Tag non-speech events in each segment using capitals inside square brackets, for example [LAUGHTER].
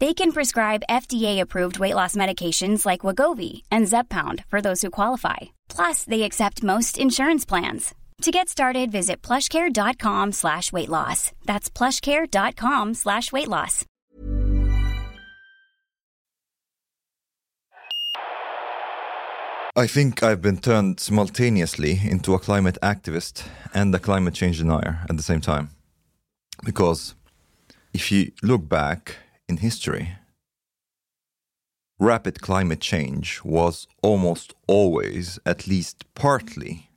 They can prescribe FDA-approved weight loss medications like Wegovy and Zepbound for those who qualify. Plus, they accept most insurance plans. To get started, visit plushcare.com slash weight loss. That's plushcare.com slash weight loss. I think I've been turned simultaneously into a climate activist and a climate change denier at the same time. Because if you look back in history, rapid climate change was almost always, at least partly,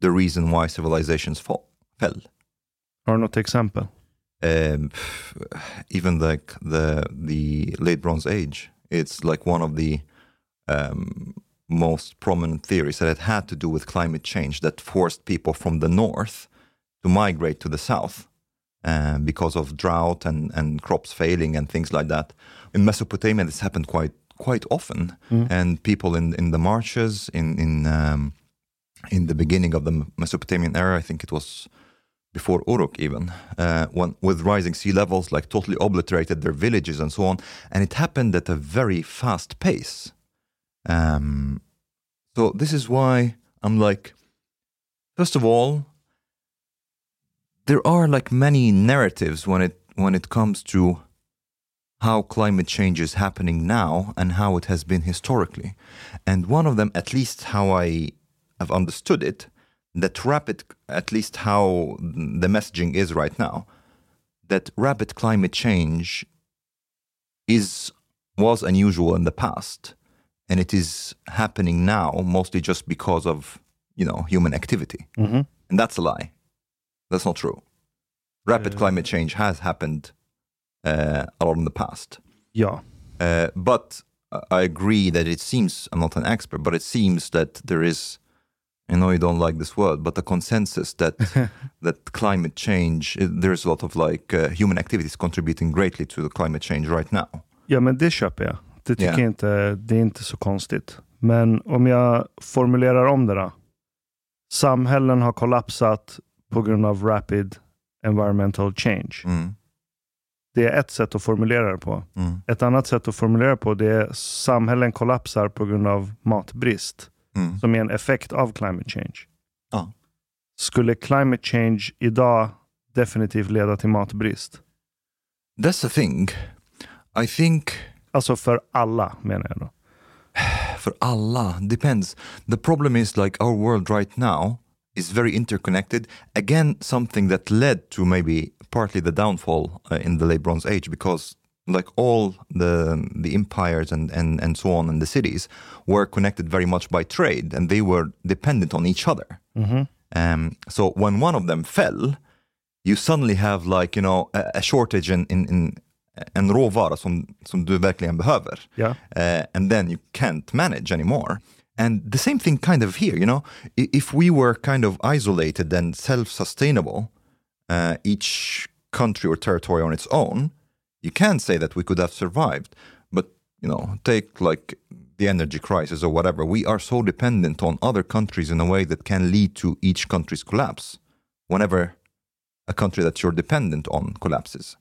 the reason why civilizations fall, fell. Du något exempel? Um, even like the the late Bronze Age, it's like one of the um, most prominent theories that it had to do with climate change that forced people from the north to migrate to the south uh, because of drought and, and crops failing and things like that. In Mesopotamia, this happened quite quite often, and people in in the marshes in in um, in the beginning of the Mesopotamian era, I think it was before Uruk even, uh, when, with rising sea levels, like totally obliterated their villages and so on. And it happened at a very fast pace. Um, so this is why I'm like, first of all, there are like many narratives when it when it comes to how climate change is happening now and how it has been historically. And one of them, at least how I have understood it, that rapid, at least how the messaging is right now, that rapid climate change is was unusual in the past, and it is happening now mostly just because of you know human activity, Mhm. and that's a lie. That's not true. Rapid climate change has happened uh, a lot in the past. Ja. Uh, but I agree that it seems, I'm not an expert, but it seems that there is, I know you don't like this word, but a consensus that [LAUGHS] that climate change, there's a lot of like uh, human activities contributing greatly to the climate change right now. ja, men det köper jag. Det tycker Ja. jag inte, det är inte så konstigt. Men om jag formulerar om det då. Samhällen har kollapsat på grund av rapid environmental change. Mm. Det är ett sätt att formulera det på. Mm. Ett annat sätt att formulera det på det är samhällen kollapsar på grund av matbrist. Mm. Som är en effekt av climate change. Ja. Skulle climate change idag definitivt leda till matbrist? That's the thing. I think Alltså för alla menar jag då. [SIGHS] for Allah depends. The problem is like our world right now is very interconnected. Again, something that led to maybe partly the downfall uh, in the late Bronze Age because like all the the empires and, and and so on and the cities were connected very much by trade and they were dependent on each other. Um, so when one of them fell, you suddenly have like you know a, a shortage in, in, in en råvara som, som du verkligen behöver. Ja. Uh, and then you can't manage anymore. And the same thing kind of here, you know, if we were kind of isolated and self-sustainable, uh, each country or territory on its own, you can say that we could have survived. But, you know, take like the energy crisis or whatever, we are so dependent on other countries in a way that can lead to each country's collapse whenever a country that you're dependent on collapses.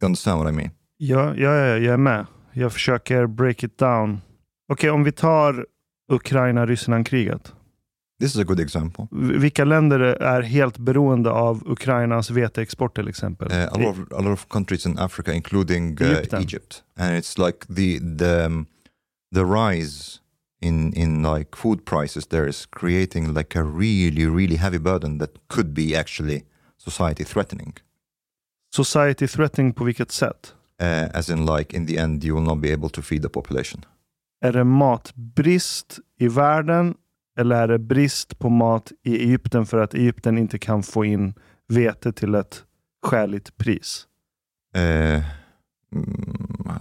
You understand what I mean? Ja, ja, ja, jag är med. Jag försöker break it down. Okej, om vi tar Ukraina-Ryssland-kriget. This is a good example. Vilka länder är helt beroende av Ukrainas veteexport till exempel? Uh, a, lot of, a lot of countries in Africa, including uh. Egypt, and it's like the the um, the rise in in like food prices there is creating like a really really heavy burden that could be actually society threatening. Society threatening på vilket sätt? Uh, as in, like in the end, you will not be able to feed the population. Är det matbrist i världen eller är det brist på mat i Egypten för att Egypten inte kan få in vete till ett skäligt pris? Uh,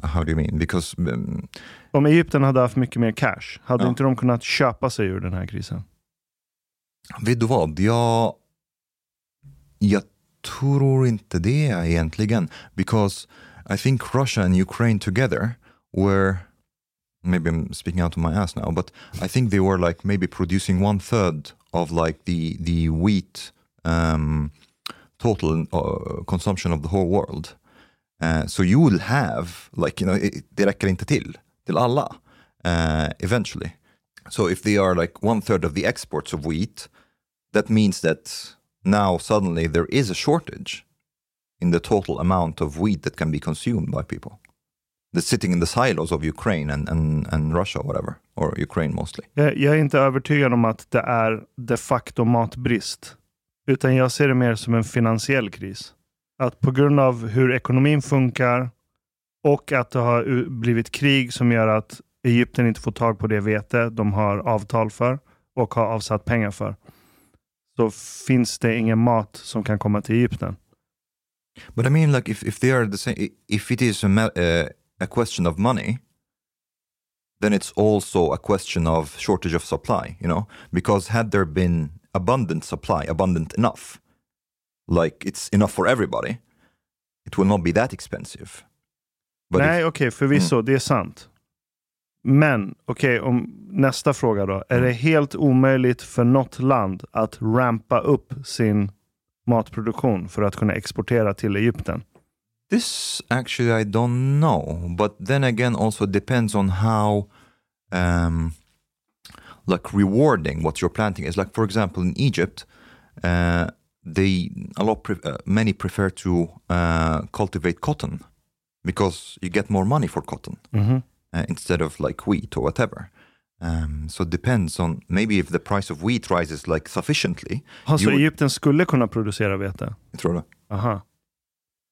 how do you mean? Because um, Om Egypten hade haft mycket mer cash, hade Ja. inte de kunnat köpa sig ur den här krisen? vet du vad? Jag, jag tror inte det egentligen. Because I think Russia and Ukraine together were, maybe I'm speaking out of my ass now, but I think they were like maybe producing one third of like the, the wheat um, total uh, consumption of the whole world. Uh, so you will have, like, you know, it, det räcker inte till, till alla, uh, eventually. So if they are like one third of the exports of wheat, that means that now suddenly there is a shortage in the total amount of wheat that can be consumed by people. That's sitting in the silos of Ukraine and, and, and Russia, whatever, or Ukraine mostly. Jag, jag är inte övertygad om att det är de facto matbrist. Utan jag ser det mer som en finansiell kris. Att på grund av hur ekonomin funkar och att det har blivit krig som gör att Egypten inte får tag på det vete de har avtal för och har avsatt pengar för. Så finns det ingen mat som kan komma till Egypten. But I mean, like, if, if they are the same, if it is a, uh, a question of money, then it's also a question of shortage of supply, you know? Because had there been abundant supply, abundant enough, like it's enough for everybody, it will not be that expensive. But Nej, Mm. okej, förvisso, det är sant. Men, okej, om nästa fråga då. Är Mm. det helt omöjligt för något land att rampa upp sin matproduktion för att kunna exportera till Egypten? This actually I don't know, but then again, also depends on how, um, like rewarding what you're planting is. Like for example, in Egypt, uh, they a lot pre- uh, many prefer to uh, cultivate cotton because you get more money for cotton Mhm. uh, instead of like wheat or whatever. Um, so it depends on maybe if the price of wheat rises like sufficiently. Alltså you- Egypten skulle kunna producera vete? Jag tror det. Aha.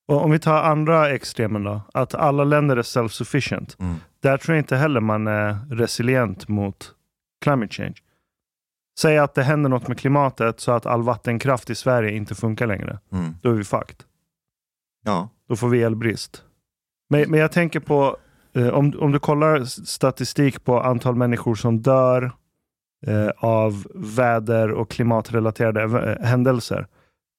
Och om vi tar andra extremen då, att alla länder är self-sufficient. Mm. Där tror jag inte heller man är resilient mot climate change. Säg att det händer något med klimatet så att all vattenkraft i Sverige inte funkar längre. Mm. Då är vi fucked. Ja. Då får vi elbrist. Men, men jag tänker på, eh, om, om du kollar statistik på antal människor som dör eh, av väder och klimatrelaterade eh, händelser.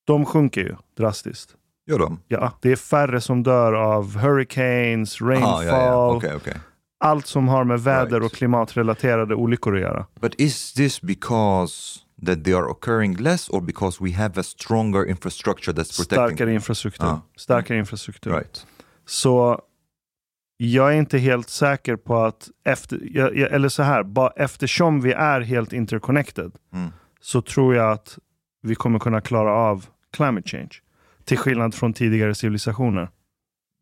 De sjunker ju drastiskt. Gör de? Ja, det är färre som dör av hurricanes, rainfall, Ah, ja, ja. Okej, okej. allt som har med väder Right. och klimatrelaterade olyckor att göra. But is this because that they are occurring less or because we have a stronger infrastructure that's protecting Starkare infrastruktur. Ja. Starkare infrastruktur. Right. Så jag är inte helt säker på att, efter, eller så här, bara eftersom vi är helt interconnected Mm. så tror jag att vi kommer kunna klara av climate change. Till skillnad från tidigare civilisationer.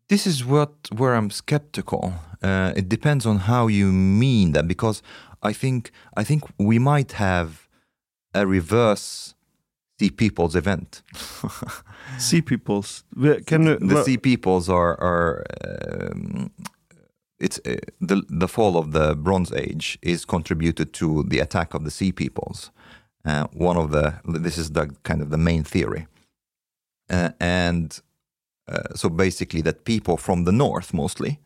This is what where I'm skeptical. Uh, it depends on how you mean that because I think I think we might have a reverse sea peoples event. [LAUGHS] Sea peoples. Kan du, the sea peoples are are um, it's uh, the the fall of the Bronze Age is contributed to the attack of the sea peoples. Uh, one of the this is the kind of the main theory, uh, and uh, so basically that people from the north mostly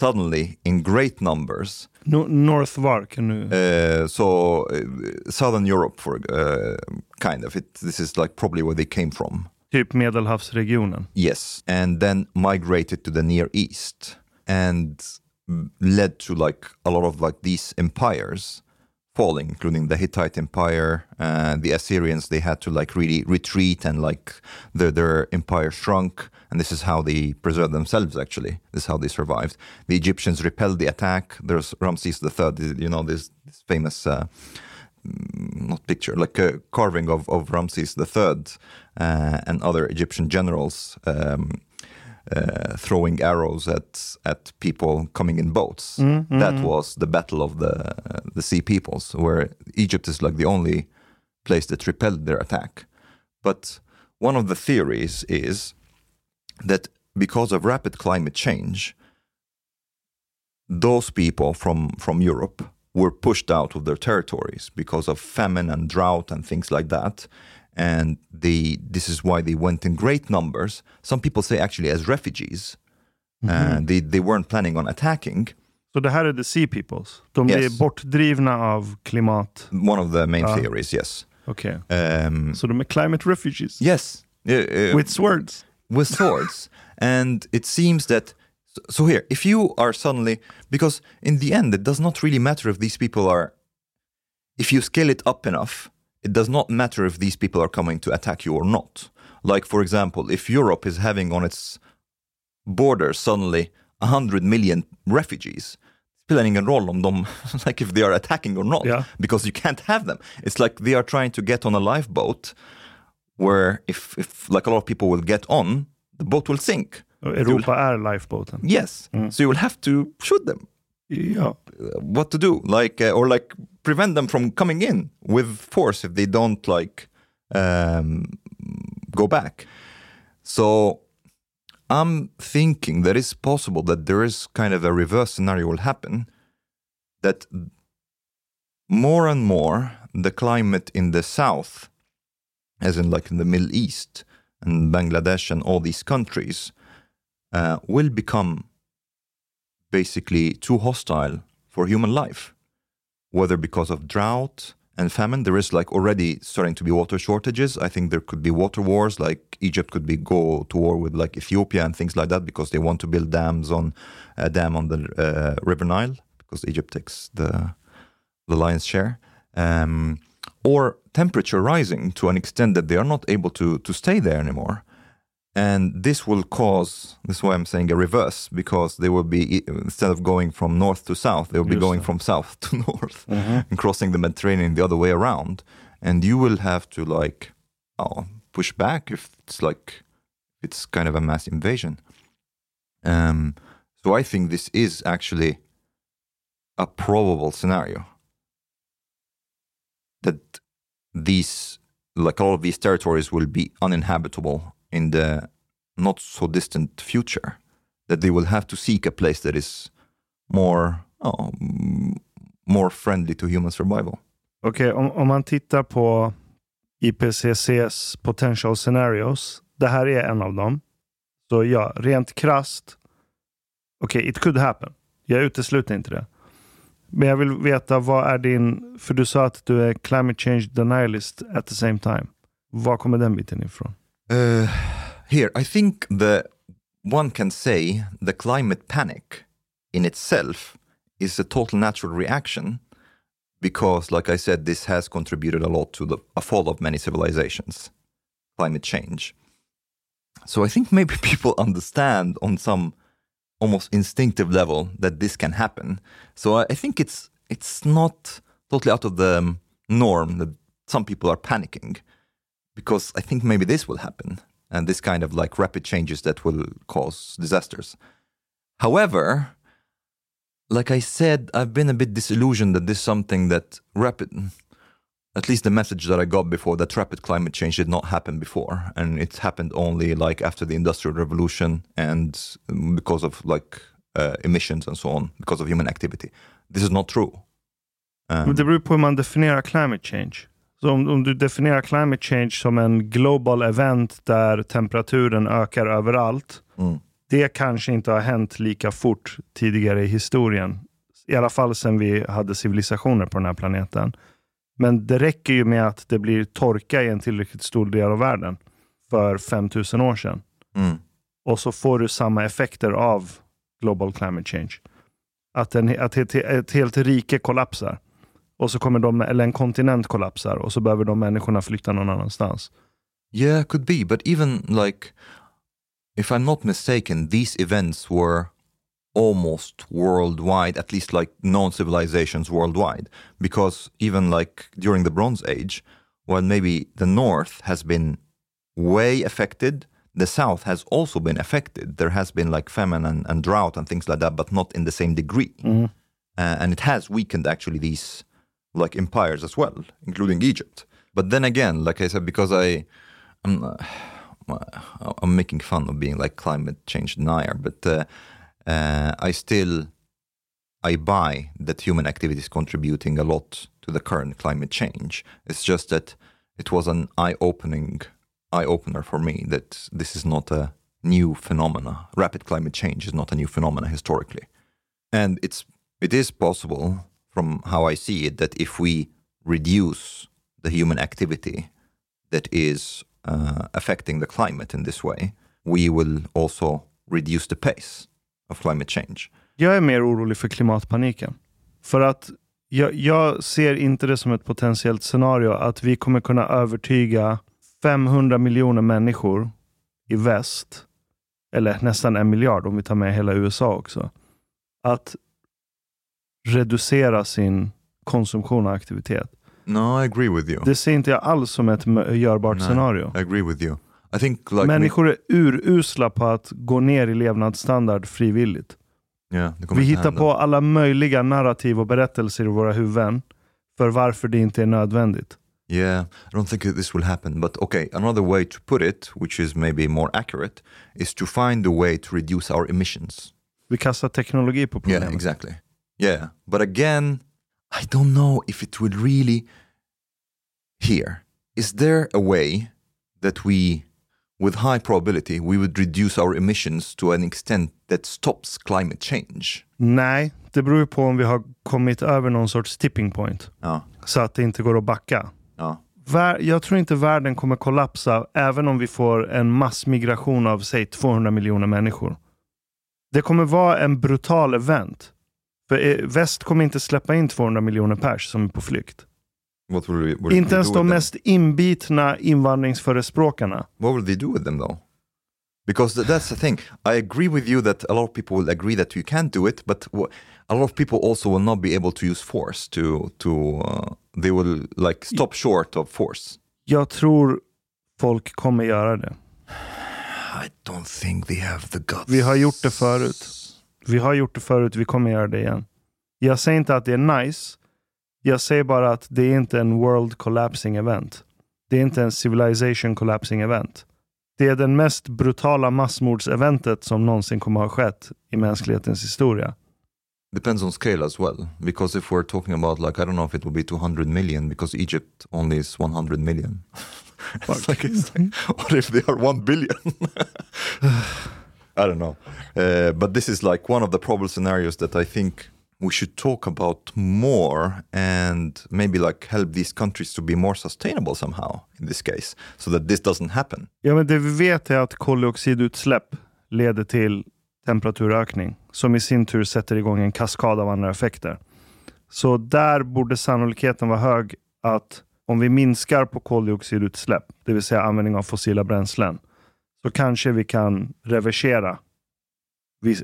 suddenly in great numbers no, North var, kan du... uh, so uh, southern Europe for uh, kind of it this is like probably where they came from Typ Medelhavsregionen. Yes, and then migrated to the Near East. And led to like a lot of like these empires falling, including the Hittite Empire, uh, the Assyrians. They had to like really retreat and like their their empire shrunk, and this is how they preserved themselves. Actually, this is how they survived. The Egyptians repelled the attack. There's Ramses III. You know this, this famous. Uh, mm, not picture, like a carving of, of Ramses III uh, and other Egyptian generals um, uh, throwing arrows at at people coming in boats. Mm, That was the battle of the the sea peoples, where Egypt is like the only place that repelled their attack. But one of the theories is that because of rapid climate change, those people from from Europe were pushed out of their territories because of famine and drought and things like that. And they, this is why they went in great numbers. Some people say actually as refugees. Uh, they, they weren't planning on attacking. Så det här är the sea peoples. De Yes. bortdrivna av klimat. One of the main Ah. theories, yes. Okay. Um, de är climate refugees. yes, uh, uh, With swords. with swords. [LAUGHS] and it seems that so here, if you are suddenly because in the end, it does not really matter if these people are. If you scale it up enough, it does not matter if these people are coming to attack you or not. Like for example, if Europe is having on its borders suddenly a hundred million refugees. Spelar ingen roll om de, [LAUGHS] like if they are attacking or not, Yeah. because you can't have them. It's like they are trying to get on a lifeboat where if, if like a lot of people will get on, the boat will sink. Och Europa är lifeboaten. Yes, so you will have to shoot them. Uh, What to do? Like uh, or like prevent them from coming in with force if they don't like um, go back. So I'm thinking that it's possible that there is kind of a reverse scenario will happen that more and more the climate in the south, as in like in the Middle East and Bangladesh and all these countries, uh, will become basically too hostile for human life, whether because of drought and famine. There is like already starting to be water shortages. I think there could be water wars, like Egypt could be go to war with like Ethiopia and things like that because they want to build dams on a dam on the uh, River Nile because Egypt takes the the lion's share. Um, or temperature rising to an extent that they are not able to to stay there anymore and this will cause this is why i'm saying a reverse because they will be instead of going from north to south they will be Just going so. from south [LAUGHS] to north and crossing the mediterranean the other way around. And you will have to like oh, push back if it's like it's kind of a mass invasion. Um, so i think this is actually a probable scenario that these like all of these territories will be uninhabitable in the not so distant future that they will have to seek a place that is more oh, more friendly to human survival Okej, om, om man tittar på IPCCs potential scenarios. Det här är en av dem. Så ja, rent krasst. Okej, it could happen. Jag utesluter inte det. Men jag vill veta vad är din... För du sa att du är climate change denialist at the same time. Var kommer den biten ifrån? Uh, here, I think the one can say the climate panic in itself is a total natural reaction because, like I said, this has contributed a lot to the a fall of many civilizations, climate change. So I think maybe [LAUGHS] people understand on some almost instinctive level that this can happen. So I, I think it's it's not totally out of the norm that some people are panicking because I think maybe this will happen and this kind of like rapid changes that will cause disasters. However, like I said, I've been a bit disillusioned that this is something that rapid, at least the message that I got before, that rapid climate change did not happen before. And it happened only like after the Industrial Revolution and because of like uh, emissions and so on, because of human activity. This is not true. Um, det beror på hur man definierar climate change. Så om, om du definierar climate change som en global event där temperaturen ökar överallt. Mm. Det kanske inte har hänt lika fort tidigare i historien. I alla fall sedan vi hade civilisationer på den här planeten. Men det räcker ju med att det blir torka i en tillräckligt stor del av världen för 5000 år sedan. mm. Och så får du samma effekter av global climate change. Att, en, att ett, ett helt rike kollapsar. Och så kommer de, eller en kontinent kollapsar och så behöver de människorna flytta någon annanstans. Yeah, could be. But even like, if I'm not mistaken, these events were almost worldwide, at least like known civilizations worldwide. Because even like during the Bronze Age, while maybe the North has been way affected, the South has also been affected. There has been like famine and, and drought and things like that, but not in the same degree. Uh, and it has weakened actually these like empires as well, including Egypt. But then again, like I said, because I, I'm, uh, [SIGHS] I'm making fun of being like climate change denier, but uh, uh, I still I buy that human activity is contributing a lot to the current climate change. It's just that it was an eye-opening eye opener for me that this is not a new phenomena. Rapid climate change is not a new phenomena historically, and it's it is possible from how I see it that if we reduce the human activity that is uh, affecting the climate in this way, we will also reduce the pace of climate change. Jag är mer orolig för klimatpaniken. För att jag, jag ser inte det som ett potentiellt scenario att vi kommer kunna övertyga 500 miljoner människor i väst, eller nästan en miljard om vi tar med hela USA också, att reducera sin konsumtion och aktivitet. No, I agree with you. Det ser inte jag alls som ett görbart No, scenario. I agree with you. I think like Människor är urusla på att gå ner i levnadsstandard frivilligt. yeah, Vi hittar hända. på alla möjliga narrativ och berättelser i våra huvuden för varför det inte är nödvändigt. Yeah, I don't think this will happen. But okay, another way to put it, which is maybe more accurate, is to find a way to reduce our emissions. Vi kastar teknologi på problemet. Yeah, exactly. Yeah, but again, I don't know if it will really. Here, is there a way that we, with high probability, we would reduce our emissions to an extent that stops climate change? Nej, det beror på om vi har kommit över någon sorts tipping point. Ja, Så att det inte går att backa. ja, Jag tror inte världen kommer kollapsa även om vi får en massmigration av säg 200 miljoner människor. Det kommer vara en brutal event. För eh, väst kommer inte släppa in 200 miljoner pers som är på flykt. What will we, what Inte will ens de them? mest inbitna invandringsförespråkarna. What will they do with them though? Because th- that's the thing. I agree with you that a lot of people will agree that you can't do it, but a lot of people also will not be able to use force. To to uh, they will like stop short of force. Jag tror folk kommer göra det. I don't think they have the guts. Vi har gjort det förut. Vi har gjort det förut, vi kommer göra det igen. Jag säger inte att det är nice. Jag säger bara att det är inte en world collapsing event. Det är inte en civilization collapsing event. Det är den mest brutala massmordseventet som någonsin kommer ha skett i mänsklighetens historia. Depends on scale as well. Because if we're talking about like I don't know if it will be 200 million because Egypt only is 100 million. [LAUGHS] It's like, it's like, what if they are 1 billion? [LAUGHS] I don't know. Uh, but this is like one of the probable scenarios that I think we should talk about more and maybe like help these countries to be more sustainable somehow in this case so that this doesn't happen. Ja, men det vi vet är att koldioxidutsläpp leder till temperaturökning som i sin tur sätter igång en kaskad av andra effekter. Så där borde sannolikheten vara hög att om vi minskar på koldioxidutsläpp, det vill säga användning av fossila bränslen, så kanske vi kan reversera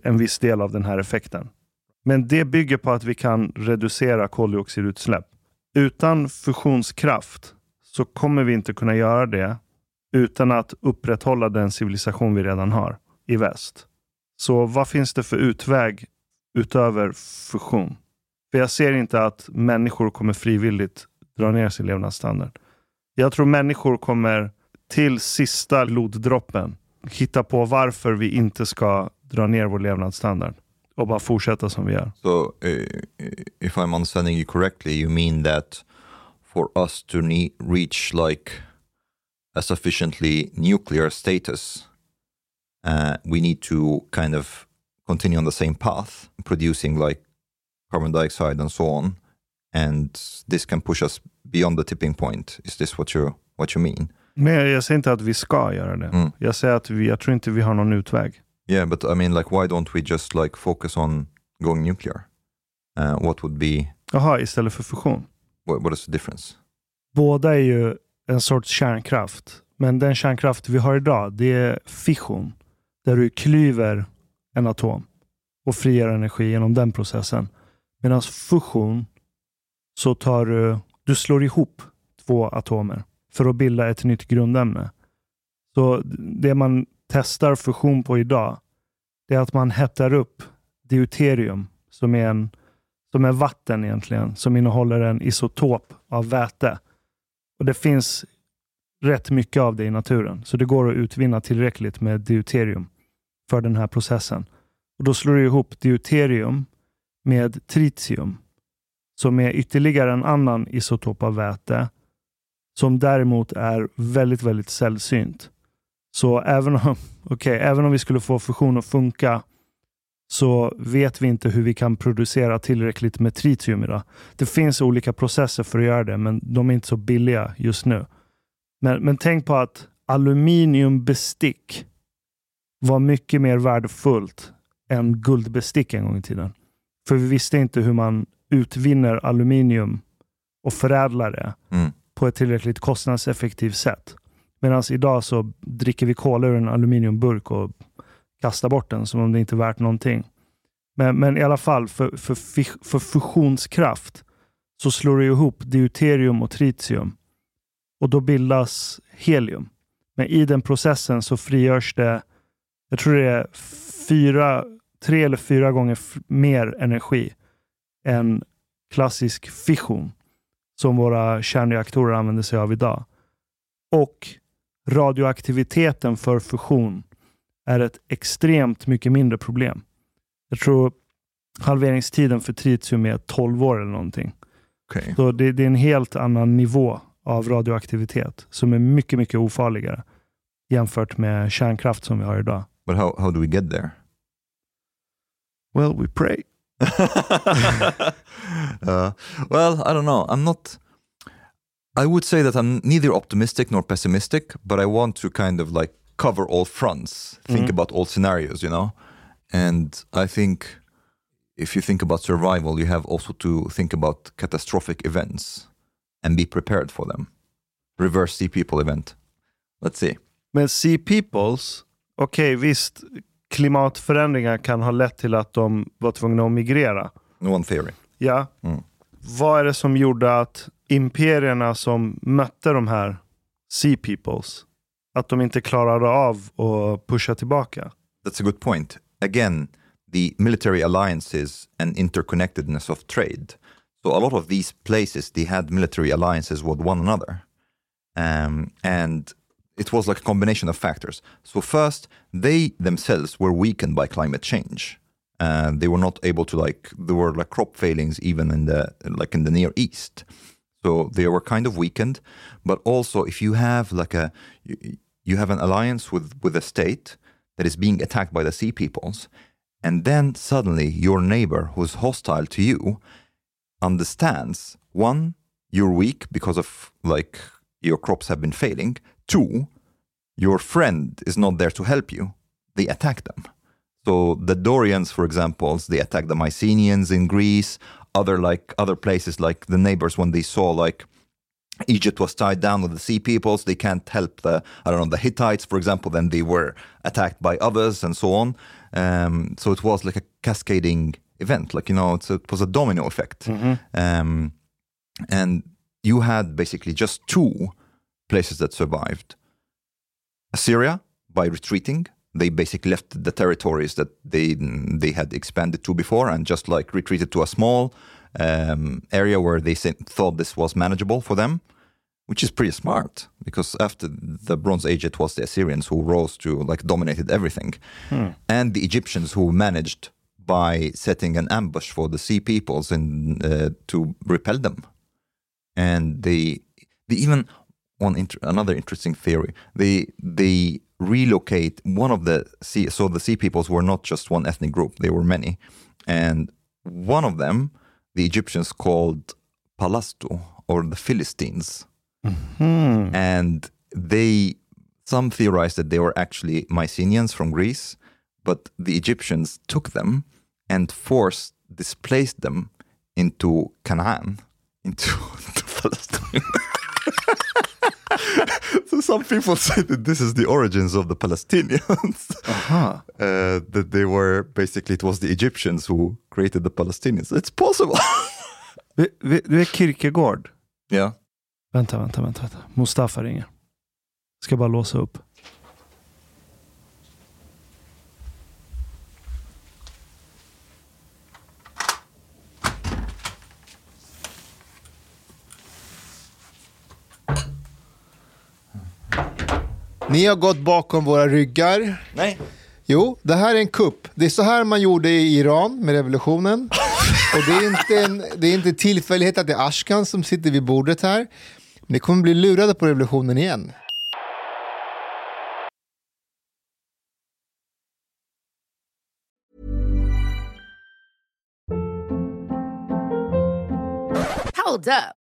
en viss del av den här effekten. Men det bygger på att vi kan reducera koldioxidutsläpp. Utan fusionskraft så kommer vi inte kunna göra det utan att upprätthålla den civilisation vi redan har i väst. Så vad finns det för utväg utöver fusion? För jag ser inte att människor kommer frivilligt dra ner sin levnadsstandard. Jag tror människor kommer till sista bloddroppen hitta på varför vi inte ska dra ner vår levnadsstandard och bara fortsätta som vi gör. So, uh, if I'm understanding you correctly, you mean that for us to reach like a sufficiently nuclear status, uh, we need to kind of continue on the same path, producing like carbon dioxide and so on, and this can push us beyond the tipping point. Is this what you what you mean? Men jag säger inte att vi ska göra det. Mm. Jag säger att vi, jag tror inte vi har någon utväg. Yeah, but I mean, like, why don't we just like focus on going nuclear? Uh, what would be, Jaha, istället för fusion. what, what is the difference? Båda är ju en sorts kärnkraft. Men den kärnkraft vi har idag, det är fission. Där du klyver en atom och frigör energi genom den processen. Medan fusion, så tar du, du slår ihop två atomer för att bilda ett nytt grundämne. Så det man testar fusion på idag, det är att man hettar upp deuterium, som är, en, som är vatten egentligen, som innehåller en isotop av väte. Och Det finns rätt mycket av det i naturen, så det går att utvinna tillräckligt med deuterium för den här processen. Och Då slår du ihop deuterium med tritium, som är ytterligare en annan isotop av väte, som däremot är väldigt, väldigt sällsynt. Så även om, [LAUGHS] okay, även om vi skulle få fusion att funka så vet vi inte hur vi kan producera tillräckligt med tritium idag. Det finns olika processer för att göra det, men de är inte så billiga just nu. Men, men tänk på att aluminiumbestick var mycket mer värdefullt än guldbestick en gång i tiden. För vi visste inte hur man utvinner aluminium och förädlar det Mm på ett tillräckligt kostnadseffektivt sätt. Medan idag så dricker vi kola ur en aluminiumburk och kastar bort den som om det inte är värt någonting. Men, men i alla fall, för, för, för fusionskraft så slår det ihop deuterium och tritium och då bildas helium. Men i den processen så frigörs det, jag tror det är fyra, tre eller fyra gånger mer energi än klassisk fission som våra kärnreaktorer använder sig av idag. Och radioaktiviteten för fusion är ett extremt mycket mindre problem. Jag tror halveringstiden för tritium är 12 år eller någonting. Okay. Så det, det är en helt annan nivå av radioaktivitet som är mycket, mycket ofarligare jämfört med kärnkraft som vi har idag. But how, how do we get there? Well, we pray. [LAUGHS] uh, well, I don't know. I'm not. I would say that I'm neither optimistic nor pessimistic, but I want to kind of like cover all fronts, think Mhm. about all scenarios, you know? And I think if you think about survival, you have also to think about catastrophic events and be prepared for them. Reverse sea people event. Let's see. Men Sea Peoples, okej visst, klimatförändringar kan ha lett till att de var tvungna att migrera. One theory. Ja. Mm. Vad är det som gjorde att imperierna som mötte de här Sea Peoples, att de inte klarade av att pusha tillbaka? That's a good point. Again, the military alliances and interconnectedness of trade. So a lot of these places they had military alliances with one another, um, and it was like a combination of factors. So first, they themselves were weakened by climate change. Uh, they were not able to like there were like crop failings even in the like in the Near East. So they were kind of weakened, but also if you have like a you, you have an alliance with with a state that is being attacked by the sea peoples, and then suddenly your neighbor who's hostile to you understands one, you're weak because of like your crops have been failing. Two, your friend is not there to help you. They attack them. So the Dorians, for example, they attacked the Mycenaeans in Greece. Other like other places, like the neighbors, when they saw like Egypt was tied down with the sea peoples, they can't help the I don't know the Hittites, for example. Then they were attacked by others, and so on. Um, so it was like a cascading event, like you know, it's, it was a domino effect. Um, and you had basically just two places that survived. Assyria by retreating, they basically left the territories that they they had expanded to before and just like retreated to a small um, area where they thought this was manageable for them, which is pretty smart because after the Bronze Age it was the Assyrians who rose to like dominated everything, and the Egyptians who managed by setting an ambush for the sea peoples and uh, to repel them. And they they even one inter- another interesting theory. They they relocate one of the sea so the sea peoples were not just one ethnic group they were many. And one of them the egyptians called palastu or the philistines. Mm-hmm. And they some theorize that they were actually mycenaeans from greece but the egyptians took them and forced displaced them into Canaan, [LAUGHS] into the Palestine. [LAUGHS] so some people [LAUGHS] say that this is the origins of the Palestinians. Aha. [LAUGHS] Uh, that they were basically it was the Egyptians who created the Palestinians. It's possible. Du är Kierkegaard. yeah. Vänta, vänta, vänta. vänta. Mustafa ringer. Ska bara låsa upp. Ni har gått bakom våra ryggar. Nej. Jo, det här är en kupp. Det är så här man gjorde i Iran med revolutionen. Och det är inte en det är inte tillfällighet att det är Ashkan som sitter vid bordet här. Ni kommer bli lurade på revolutionen igen. Hold up.